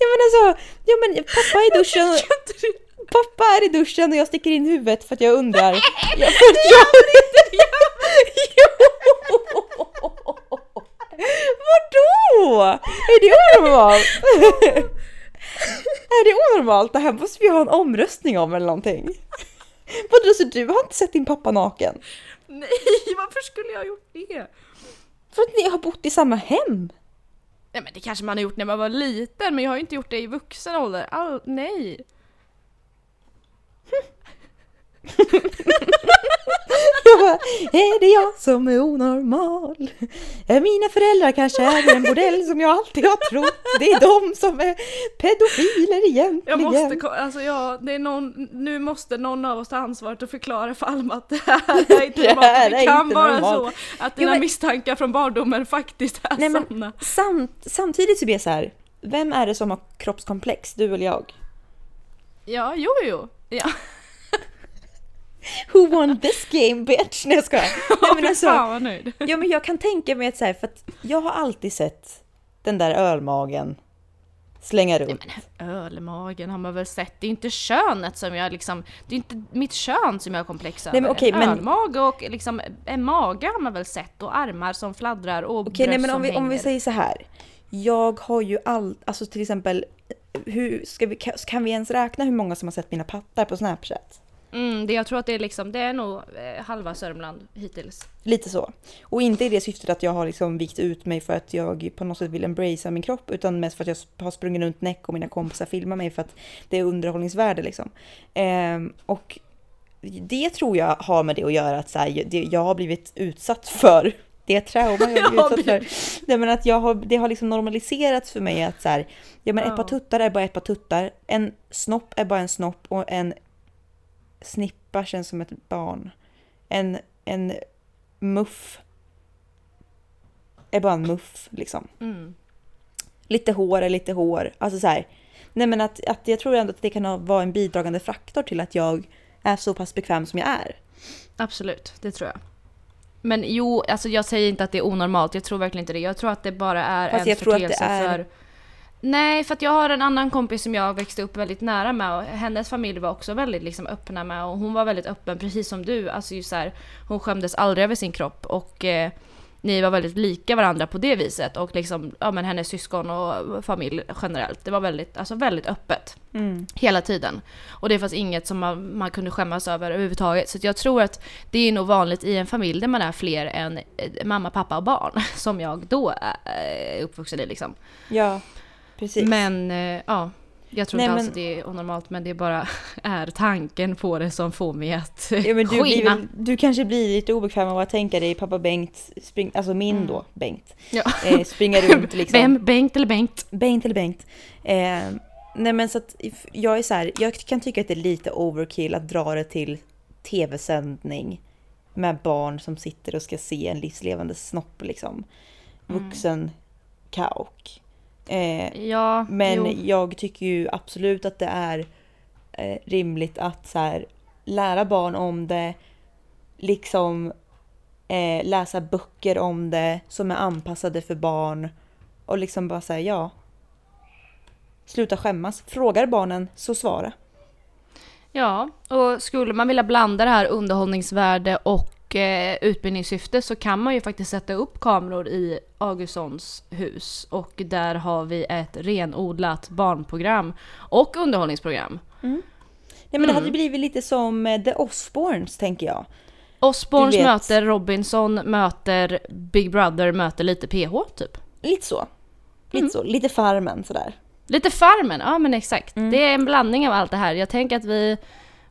Ja men alltså, ja men pappa är i duschen, inte du- pappa är i duschen och jag sticker in huvudet för att jag undrar. Ja, för att jag... Jo! Vadå? Är det onormalt? är det onormalt? Det här måste vi ha en omröstning om eller någonting. Vadå, så du har inte sett din pappa naken? Nej, varför skulle jag ha gjort det? För att ni har bott i samma hem? Nej men det kanske man har gjort när man var liten, men jag har ju inte gjort det i vuxen ålder. All, nej. Jag bara, är det jag som är onormal? Är Mina föräldrar kanske är en bordell som jag alltid har trott. Det är de som är pedofiler egentligen. Jag måste, alltså ja, det är någon, nu måste någon av oss ta ansvaret och förklara för Alma att det här är inte Det normalt. här Det är kan vara normalt. så att dina men- misstankar från barndomen faktiskt är Nej, sanna. Samt, samtidigt så blir jag så här, vem är det som har kroppskomplex? Du eller jag? Ja, jo, jo. Ja, Who won this game bitch? Nej jag skojar. Nej, men alltså, fan vad nöjd. ja, men jag kan tänka mig att så här, för att jag har alltid sett den där ölmagen slänga runt. Ölmagen har man väl sett. Det är inte könet som jag liksom... Det är inte mitt kön som jag har komplex över. Nej, men okej, men- Ölmage och liksom en mage har man väl sett och armar som fladdrar och Okej, bröst nej, men som om vi, om vi hänger. säger så här. Jag har ju all, alltså till exempel, hur, ska vi, kan- kan vi ens räkna hur många som har sett mina pattar på Snapchat? Mm, det, jag tror att det är liksom, det är nog eh, halva Sörmland hittills. Lite så. Och inte i det syftet att jag har liksom vikt ut mig för att jag på något sätt vill embracea min kropp, utan mest för att jag har sprungit runt näck och mina kompisar filmar mig för att det är underhållningsvärde liksom. Ehm, och det tror jag har med det att göra att så här, det, jag har blivit utsatt för det trauma jag har blivit utsatt för. Nej, men att jag har, det har liksom normaliserats för mig att så här, ja, men ett par tuttar är bara ett par tuttar, en snopp är bara en snopp och en snippa känns som ett barn. En, en muff är bara en muff liksom. Mm. Lite hår är lite hår. Alltså så här. Nej men att, att jag tror ändå att det kan vara en bidragande faktor till att jag är så pass bekväm som jag är. Absolut, det tror jag. Men jo, alltså jag säger inte att det är onormalt, jag tror verkligen inte det. Jag tror att det bara är Fast en är- för... Nej, för att jag har en annan kompis som jag växte upp väldigt nära med och hennes familj var också väldigt liksom öppna med och hon var väldigt öppen precis som du. Alltså just så här, hon skämdes aldrig över sin kropp och eh, ni var väldigt lika varandra på det viset och liksom, ja men hennes syskon och familj generellt. Det var väldigt, alltså väldigt öppet. Hela tiden. Och det fanns inget som man, man kunde skämmas över överhuvudtaget. Så att jag tror att det är nog vanligt i en familj där man är fler än eh, mamma, pappa och barn. Som jag då är eh, uppvuxen i liksom. Ja, precis. Men eh, ja, jag tror Nej, inte alls men- att det är onormalt. Men det bara är tanken på det som får mig att ja, men du, blir skina. väl, du kanske blir lite obekväm av att tänka dig pappa Bengt, spring, alltså min då, Bengt, Ja. eh, springa runt liksom. Vem? Bengt eller Bengt? Bengt eller Bengt. Eh, nej men så att jag är så här, jag kan tycka att det är lite overkill att dra det till tv-sändning med barn som sitter och ska se en livslevande snopp liksom. Vuxen kauk. Eh, Ja, men jo. jag tycker ju absolut att det är eh, rimligt att så här, lära barn om det, liksom eh, läsa böcker om det som är anpassade för barn och liksom bara säga ja. Sluta skämmas. Frågar barnen så svara. Ja, och skulle man vilja blanda det här underhållningsvärde och eh, utbildningssyfte så kan man ju faktiskt sätta upp kameror i Augustssons hus och där har vi ett renodlat barnprogram och underhållningsprogram. Nej men det hade blivit lite som eh, The Osbournes tänker jag. Osbournes vet. möter Robinson, möter Big Brother, möter lite PH typ. Lite så. Lite så. Lite Farmen sådär. Lite Farmen, ja men exakt. Mm. Det är en blandning av allt det här. Jag tänker att vi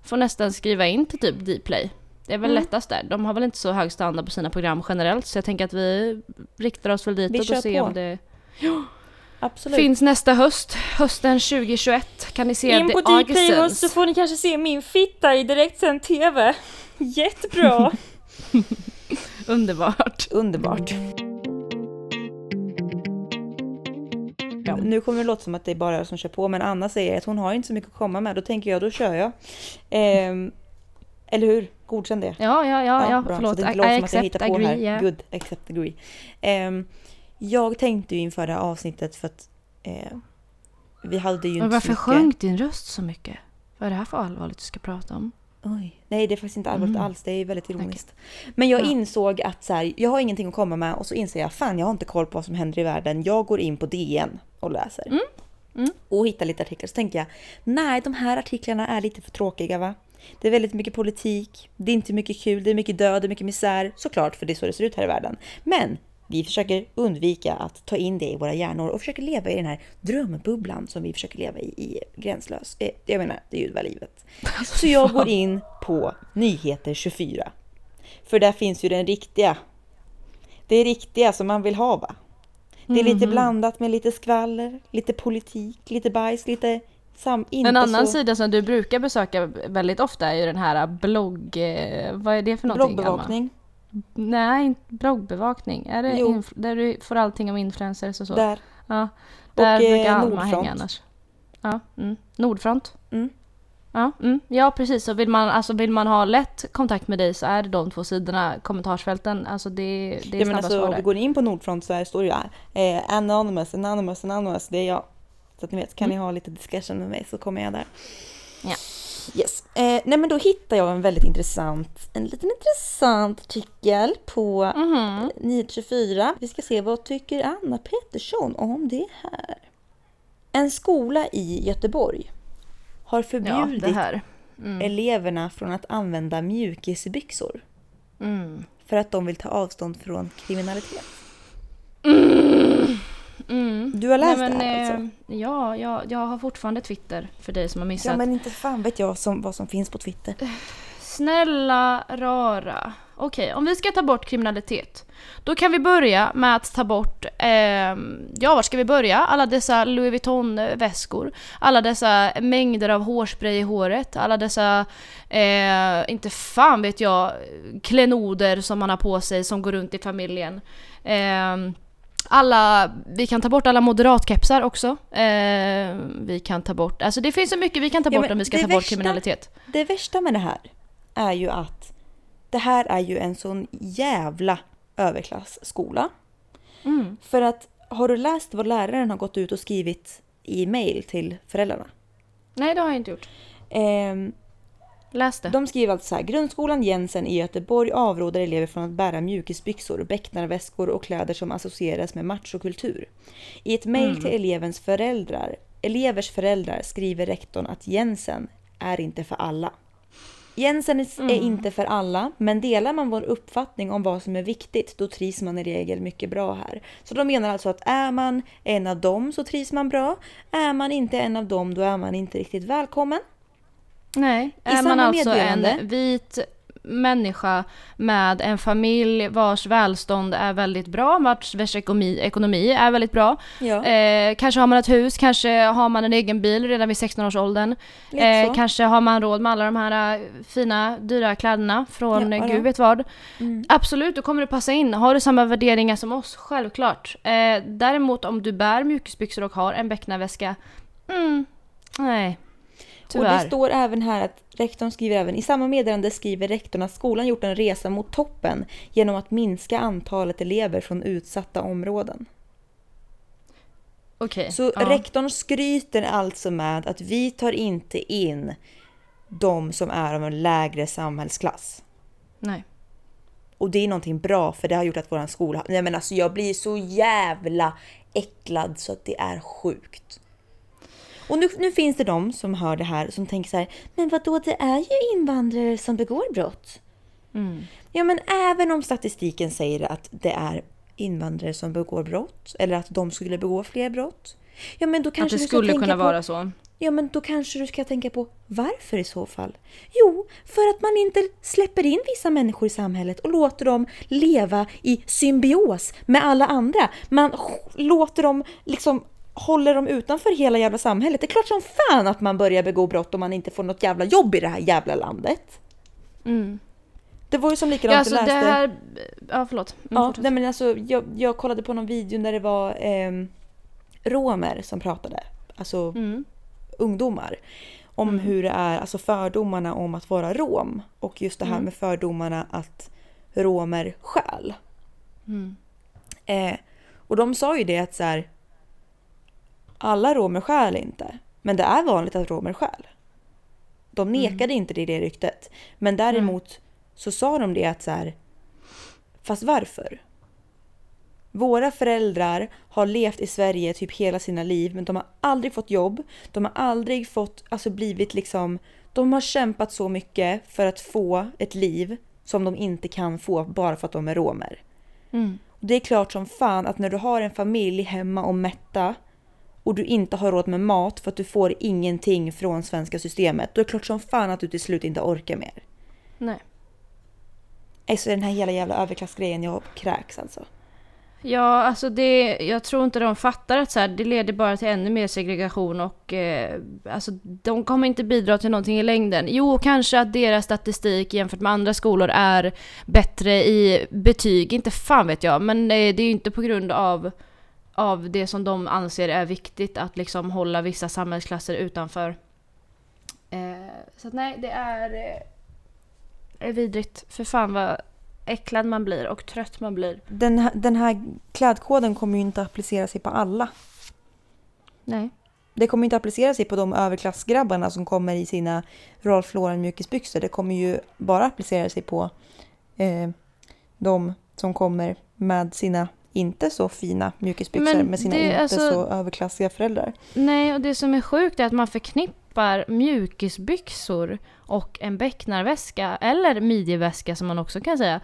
får nästan skriva in till typ Dplay. Det är väl Mm. lättast där. De har väl inte så hög standard på sina program generellt så jag tänker att vi riktar oss väl ditåt och ser på. om det Absolut. finns nästa höst. Hösten 2021 kan ni se In på Dplay så får ni kanske se min fitta i direktsänd TV. Jättebra! Underbart. Underbart. Nu kommer det låta som att det är bara jag som kör på men Anna säger att hon har inte så mycket att komma med. Då tänker jag, då kör jag. Ehm, eller hur? Godkänn det. Ja, ja, ja, ja, bra. förlåt. Så det I, inte I jag accept, på agree, här. yeah. Good, accept, agree. Ehm, jag tänkte ju inför det här avsnittet för att eh, vi hade ju Men inte varför mycket... sjönk din röst så mycket? Vad är det här för allvarligt du ska prata om? Oj. Nej, det är faktiskt inte allvarligt Mm. alls. Det är väldigt ironiskt. Men jag Ja. insåg att så här, jag har ingenting att komma med och så inser jag fan jag har inte koll på vad som händer i världen. Jag går in på DN och läser. Mm. Och hittar lite artiklar. Så tänker jag, nej de här artiklarna är lite för tråkiga va? Det är väldigt mycket politik, det är inte mycket kul, det är mycket död, det är mycket misär. Såklart, för det är så det ser ut här i världen. Men vi försöker undvika att ta in det i våra hjärnor och försöker leva i den här drömbubblan som vi försöker leva i, i gränslös. Eh, jag menar, det är ju väl livet. Så jag går in på Nyheter 24. För där finns ju den riktiga. Det är riktiga som man vill ha va? Det är lite Mhm. blandat med lite skvaller, lite politik, lite bajs, lite sam... En annan så... sida som du brukar besöka väldigt ofta är ju den här blogg... eh, Vad är det för någonting? Bloggbevakning. Nej, inte bloggbevakning. Är det inf- där du får allting om influencers och så? Där. Ja. Där Och, eh, brukar Alma Nordfront. hänga annars. Ja, mm. Nordfront. Mm. Ja, mm. ja, precis. Så vill man, alltså, vill man ha lätt kontakt med dig så är det de två sidorna, kommentarsfälten. Alltså det, det är Ja, men snabba alltså, svar om vi där. går in på Nordfront så här står det ju eh, anonymous, anonymous, anonymous, det är jag. Så att ni vet, kan ni ha lite discussion med mig så kommer jag där. Ja. Yes. Eh, nej men då hittar jag en väldigt intressant, en liten intressant artikel på Mhm. 924. Vi ska se vad tycker Anna Pettersson om det här. En skola i Göteborg har Ja, förbjudit här. Mm. eleverna från att använda mjukisbyxor Mm. för att de vill ta avstånd från kriminalitet. Mm. Du har läst Nej, men, det här alltså? eh, Ja, jag, jag har fortfarande Twitter för dig som har missat. Ja men inte fan vet jag som, vad som finns på Twitter. Snälla rara. Okej, om vi ska ta bort kriminalitet. Då kan vi börja med att ta bort, ehm, ja var ska vi börja? Alla dessa Louis Vuitton-väskor. Alla dessa mängder av hårspray i håret. Alla dessa, eh, inte fan vet jag, klenoder som man har på sig som går runt i familjen. Ehm, alla, vi kan ta bort alla moderatkepsar också. Eh, vi kan ta bort, alltså det finns så mycket vi kan ta Ja, bort men om vi ska ta bort värsta- kriminalitet. Det värsta med det här är ju att det här är ju en sån jävla överklassskola. Mm. För att har du läst vad läraren har gått ut och skrivit i mail till föräldrarna? Nej det har jag inte gjort. Ehm, Läs det. De skriver alltså så här. Grundskolan Jensen i Göteborg avråder elever från att bära mjukisbyxor, becknarväskor och kläder som associeras med machokultur. I ett mejl Mm. till elevens föräldrar, elevers föräldrar skriver rektorn att Jensen är inte för alla. Jensen är Mm. inte för alla, men delar man vår uppfattning om vad som är viktigt, då trivs man i regel mycket bra här. Så de menar alltså att är man en av dem så trivs man bra. Är man inte en av dem, då är man inte riktigt välkommen. Nej, är samma man alltså en vit människa med en familj vars välstånd är väldigt bra, vars vars ekonomi, ekonomi är väldigt bra. Ja, Eh, kanske har man ett hus, kanske har man en egen bil redan vid 16-årsåldern. lite Eh, kanske har man råd med alla de här eh, fina, dyra kläderna från ja. gud vet vad. Mm. Absolut, då kommer du passa in. Har du samma värderingar som oss? Självklart. Eh, däremot om du bär mjukisbyxor och har en becknarväska, mm, nej. Och Tyvärr. det står även här att rektorn skriver även i samma meddelande skriver rektorn att skolan gjort en resa mot toppen genom att minska antalet elever från utsatta områden. Okej. Så ja. rektorn skryter alltså med att vi tar inte in de som är av en lägre samhällsklass. Nej. Och det är någonting bra för det har gjort att våran skola... Nej men alltså jag blir så jävla äcklad så att det är sjukt. Och nu, nu finns det de som hör det här som tänker så här, men vadå det är ju invandrare som begår brott. Mm. Ja men även om statistiken säger att det är invandrare som begår brott eller att de skulle begå fler brott. Ja men då Att kanske det du ska skulle kunna på, vara så. Ja men då kanske du ska tänka på varför i så fall? Jo, för att man inte släpper in vissa människor i samhället och låter dem leva i symbios med alla andra. Man låter dem liksom håller dem utanför hela jävla samhället. Det är klart som fan att man börjar begå brott om man inte får något jävla jobb i det här jävla landet. Mm. Det var ju som likadant Ja, alltså det läste. här... Ja, förlåt. Mm, Ja, nej men alltså, jag, jag kollade på någon video där det var eh, romer som pratade, alltså Mm. ungdomar. Om Mm. hur det är, alltså fördomarna om att vara rom. Och just det här Mm. med fördomarna att romer stjäl. Mm. Eh, och de sa ju det att så här, alla romer stjäl inte. Men det är vanligt att romer stjäl. De nekade inte det, det ryktet. Men däremot så sa de det att så här, fast varför? Våra föräldrar har levt i Sverige typ hela sina liv men de har aldrig fått jobb. De har aldrig fått, alltså blivit liksom, de har kämpat så mycket för att få ett liv som de inte kan få bara för att de är romer. Mm. Det är klart som fan att när du har en familj hemma och mätta och du inte har råd med mat för att du får ingenting från svenska systemet, då är det klart som fan att du till slut inte orkar mer. Nej. Alltså den här hela jävla överklassgrejen, jag kräks alltså. Ja, alltså det, jag tror inte de fattar att så här, det leder bara till ännu mer segregation och eh, alltså de kommer inte bidra till någonting i längden. Jo, kanske att deras statistik jämfört med andra skolor är bättre i betyg, inte fan vet jag, men eh, det är ju inte på grund av, av det som de anser är viktigt att liksom hålla vissa samhällsklasser utanför. Eh, så att nej, det är, eh, är vidrigt. För fan vad äcklad man blir och trött man blir. Den, här- den här klädkoden kommer ju inte applicera sig på alla. Nej. Det kommer inte applicera sig på de överklassgrabbarna som kommer i sina Ralph Lauren mjukisbyxor. Det kommer ju bara applicera sig på eh, de som kommer med sina inte så fina mjukisbyxor Men med sina det- inte alltså- så överklassiga föräldrar. Nej, och det som är sjukt är att man förknippar mjukisbyxor och en becknarväska, eller midjeväska som man också kan säga,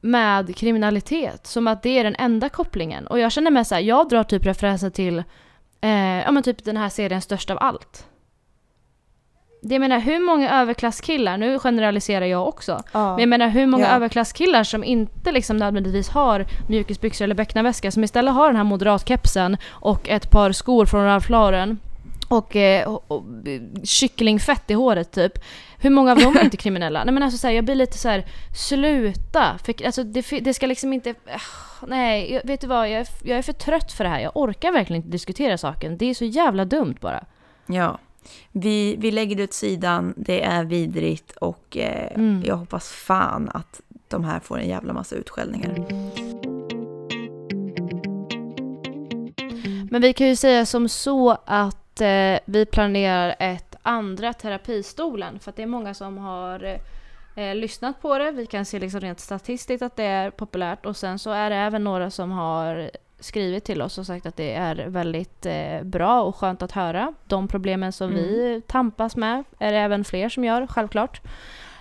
med kriminalitet. Som att det är den enda kopplingen. Och jag känner mig så här, jag drar typ referenser till, eh, ja men typ den här serien Störst av allt. Det jag menar, hur många överklasskillar, nu generaliserar jag också, Ja. men jag menar hur många Ja. överklasskillar som inte liksom nödvändigtvis har mjukisbyxor eller becknarväska som istället har den här moderatkepsen och ett par skor från Ralph Lauren och, eh, och, och kycklingfett i håret typ. Hur många av dem är inte kriminella? Nej men alltså så här, jag blir lite så här, sluta! För, alltså, det, det ska liksom inte... ah, nej, jag, vet du vad? Jag är, jag är för trött för det här. Jag orkar verkligen inte diskutera saken. Det är så jävla dumt bara. Ja. Vi, vi lägger det åt sidan, det är vidrigt och eh, Mm. jag hoppas fan att de här får en jävla massa utskällningar. Men vi kan ju säga som så att eh, vi planerar ett andra terapistolen för att det är många som har eh, lyssnat på det. Vi kan se liksom rent statistiskt att det är populärt och sen så är det även några som har skrivit till oss och sagt att det är väldigt eh, bra och skönt att höra. De problemen som vi tampas med är det även fler som gör, självklart.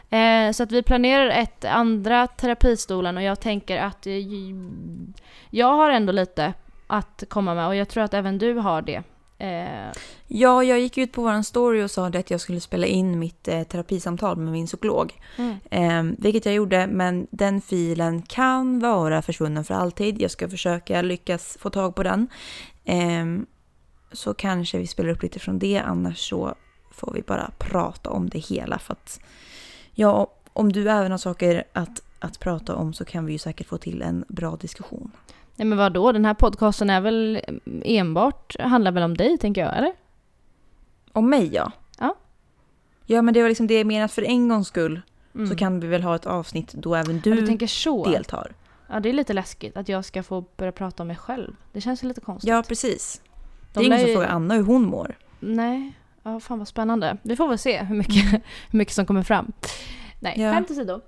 Eh, så att vi planerar ett andra terapistolen och jag tänker att eh, jag har ändå lite att komma med och jag tror att även du har det. Eh, Ja, jag gick ut på vår story och sa att jag skulle spela in mitt eh, terapisamtal med min psykolog. mm. Eh, vilket jag gjorde, men den filen kan vara försvunnen för alltid. Jag ska försöka lyckas få tag på den. Eh, så kanske vi spelar upp lite från det, annars så får vi bara prata om det hela. För att, ja, om du även har saker att, att prata om så kan vi ju säkert få till en bra diskussion. Nej men vadå, den här podcasten är väl enbart, handlar väl om dig tänker jag, eller? Om mig ja. Ja. Ja men det var liksom det jag menat för en gångs skull. Mm. Så kan vi väl ha ett avsnitt då även Ja, du, du tänker så? deltar. Ja det är lite läskigt att jag ska få börja prata om mig själv. Det känns lite konstigt. Ja precis. Det De är ingen som ju- frågar Anna hur hon mår. Nej, ja fan vad spännande. Vi får väl se hur mycket, hur mycket som kommer fram. Nej, Ja. skämt åsido.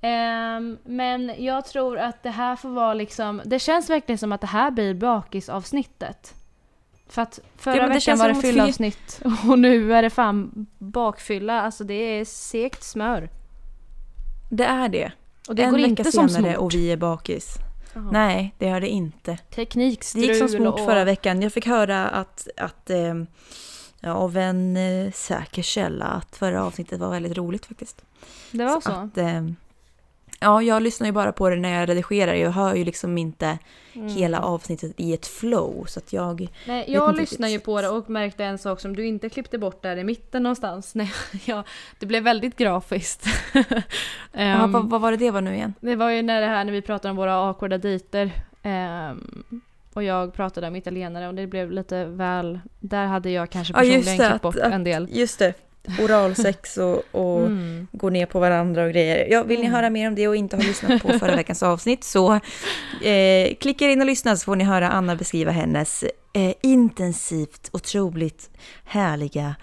Ehm, men jag tror att det här får vara liksom, det känns verkligen som att det här blir bakisavsnittet. För att förra Ja, det veckan var det fyllavsnitt och nu är det fan bakfylla. Alltså det är segt smör. Det är det. Och det en går vecka inte som senare och vi är bakis. Jaha. Nej, det gör det inte. Det Teknikstrul gick som smort och... förra veckan. Jag fick höra att, att eh, ja, av en eh, säker källa att förra avsnittet var väldigt roligt faktiskt. Det var så? Att, eh, ja, jag lyssnar ju bara på det när jag redigerar. Jag hör ju liksom inte Mm. hela avsnittet i ett flow. Så att jag... Nej, jag lyssnar ju på det och märkte en sak som du inte klippte bort där i mitten någonstans. Nej, ja, det blev väldigt grafiskt. Ja, Ehm, vad, vad var det det var nu igen? det var ju när det här när vi pratade om våra awkwarda dejter. ehm, och jag pratade om italienare och det blev lite väl... Där hade jag kanske Ja, personligen det, klippt bort en del. Just det. Oralsex och, och Mm. gå ner på varandra och grejer. Ja, vill ni Mm. höra mer om det och inte ha lyssnat på förra veckans avsnitt så eh, klicka in och lyssna så får ni höra Anna beskriva hennes eh, intensivt, otroligt härliga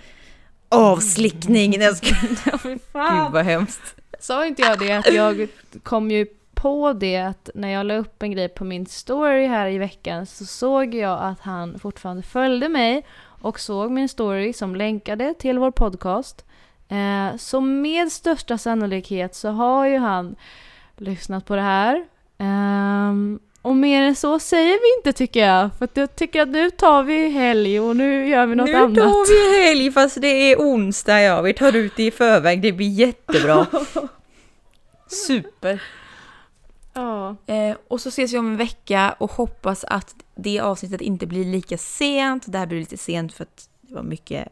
avslickning. Jag fan. Gud vad hemskt. Sa inte jag det att jag kom ju på det att när jag la upp en grej på min story här i veckan så såg jag att han fortfarande följde mig och såg min story som länkade till vår podcast. Eh, så med största sannolikhet så har ju han lyssnat på det här. Ehm, och mer än så säger vi inte tycker jag. För att jag tycker att nu tar vi helg och nu gör vi något nu annat. tar vi helg fast det är onsdag ja. Vi tar ut det i förväg. Det blir jättebra. Super. Ja. Eh, och så ses vi om en vecka och hoppas att det avsnittet inte blir lika sent. Det här blir lite sent för att det var mycket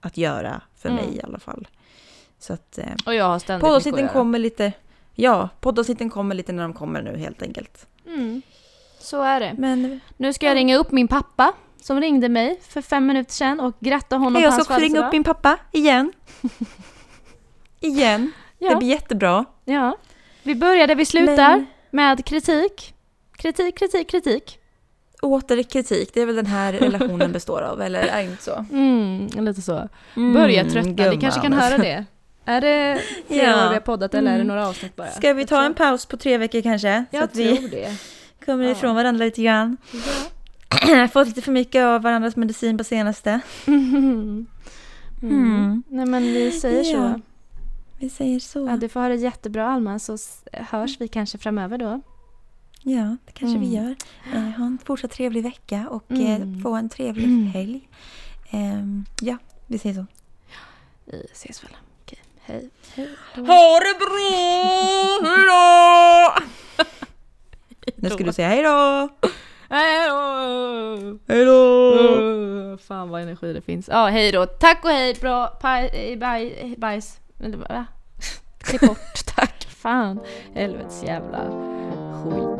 att göra för Mm. mig i alla fall. Så att eh, Och jag har ständigt mycket att göra. kommer lite... Ja, poddavsnitten kommer lite när de kommer nu helt enkelt. Mm. Så är det. Men Nu ska jag ringa upp min pappa som ringde mig för fem minuter sedan och gratta honom jag på ska hans också ringa upp födelsedag. min pappa igen. igen. Det Ja, blir jättebra. ja. Vi börjar där vi slutar Men med kritik. Kritik, kritik, kritik. Åter kritik, det är väl den här relationen består av, eller är det inte så? Mm, lite så. Börjar tröttna, ni kanske kan höra det. Är det flera Ja. år vi har poddat eller är det Mm. några avsnitt bara? Ska vi ta en paus på tre veckor kanske? Så Jag att tror vi det. kommer Ja. ifrån varandra lite grann. Ja. Fått lite för mycket av varandras medicin på senaste. Mm. Mm. Nej men vi säger Ja. så. Vi säger så. Ja, du får ha det jättebra Alma så hörs vi kanske framöver då. Ja, det kanske vi Mm. gör. Eh, ha en fortsatt trevlig vecka och Mm. eh, få en trevlig Mm. helg. Ehm, ja, vi säger så. Vi ses väl. Okej, hej. Ha det bra! Hejdå! Nu ska du säga hejdå! Hej då! Hejdå! Fan vad energi det finns. Ja, hej då. Tack och hej. Bra. Paj, baj, bajs. Eller va? Klipp bort. Tack. Fan. Helvetes jävla skit.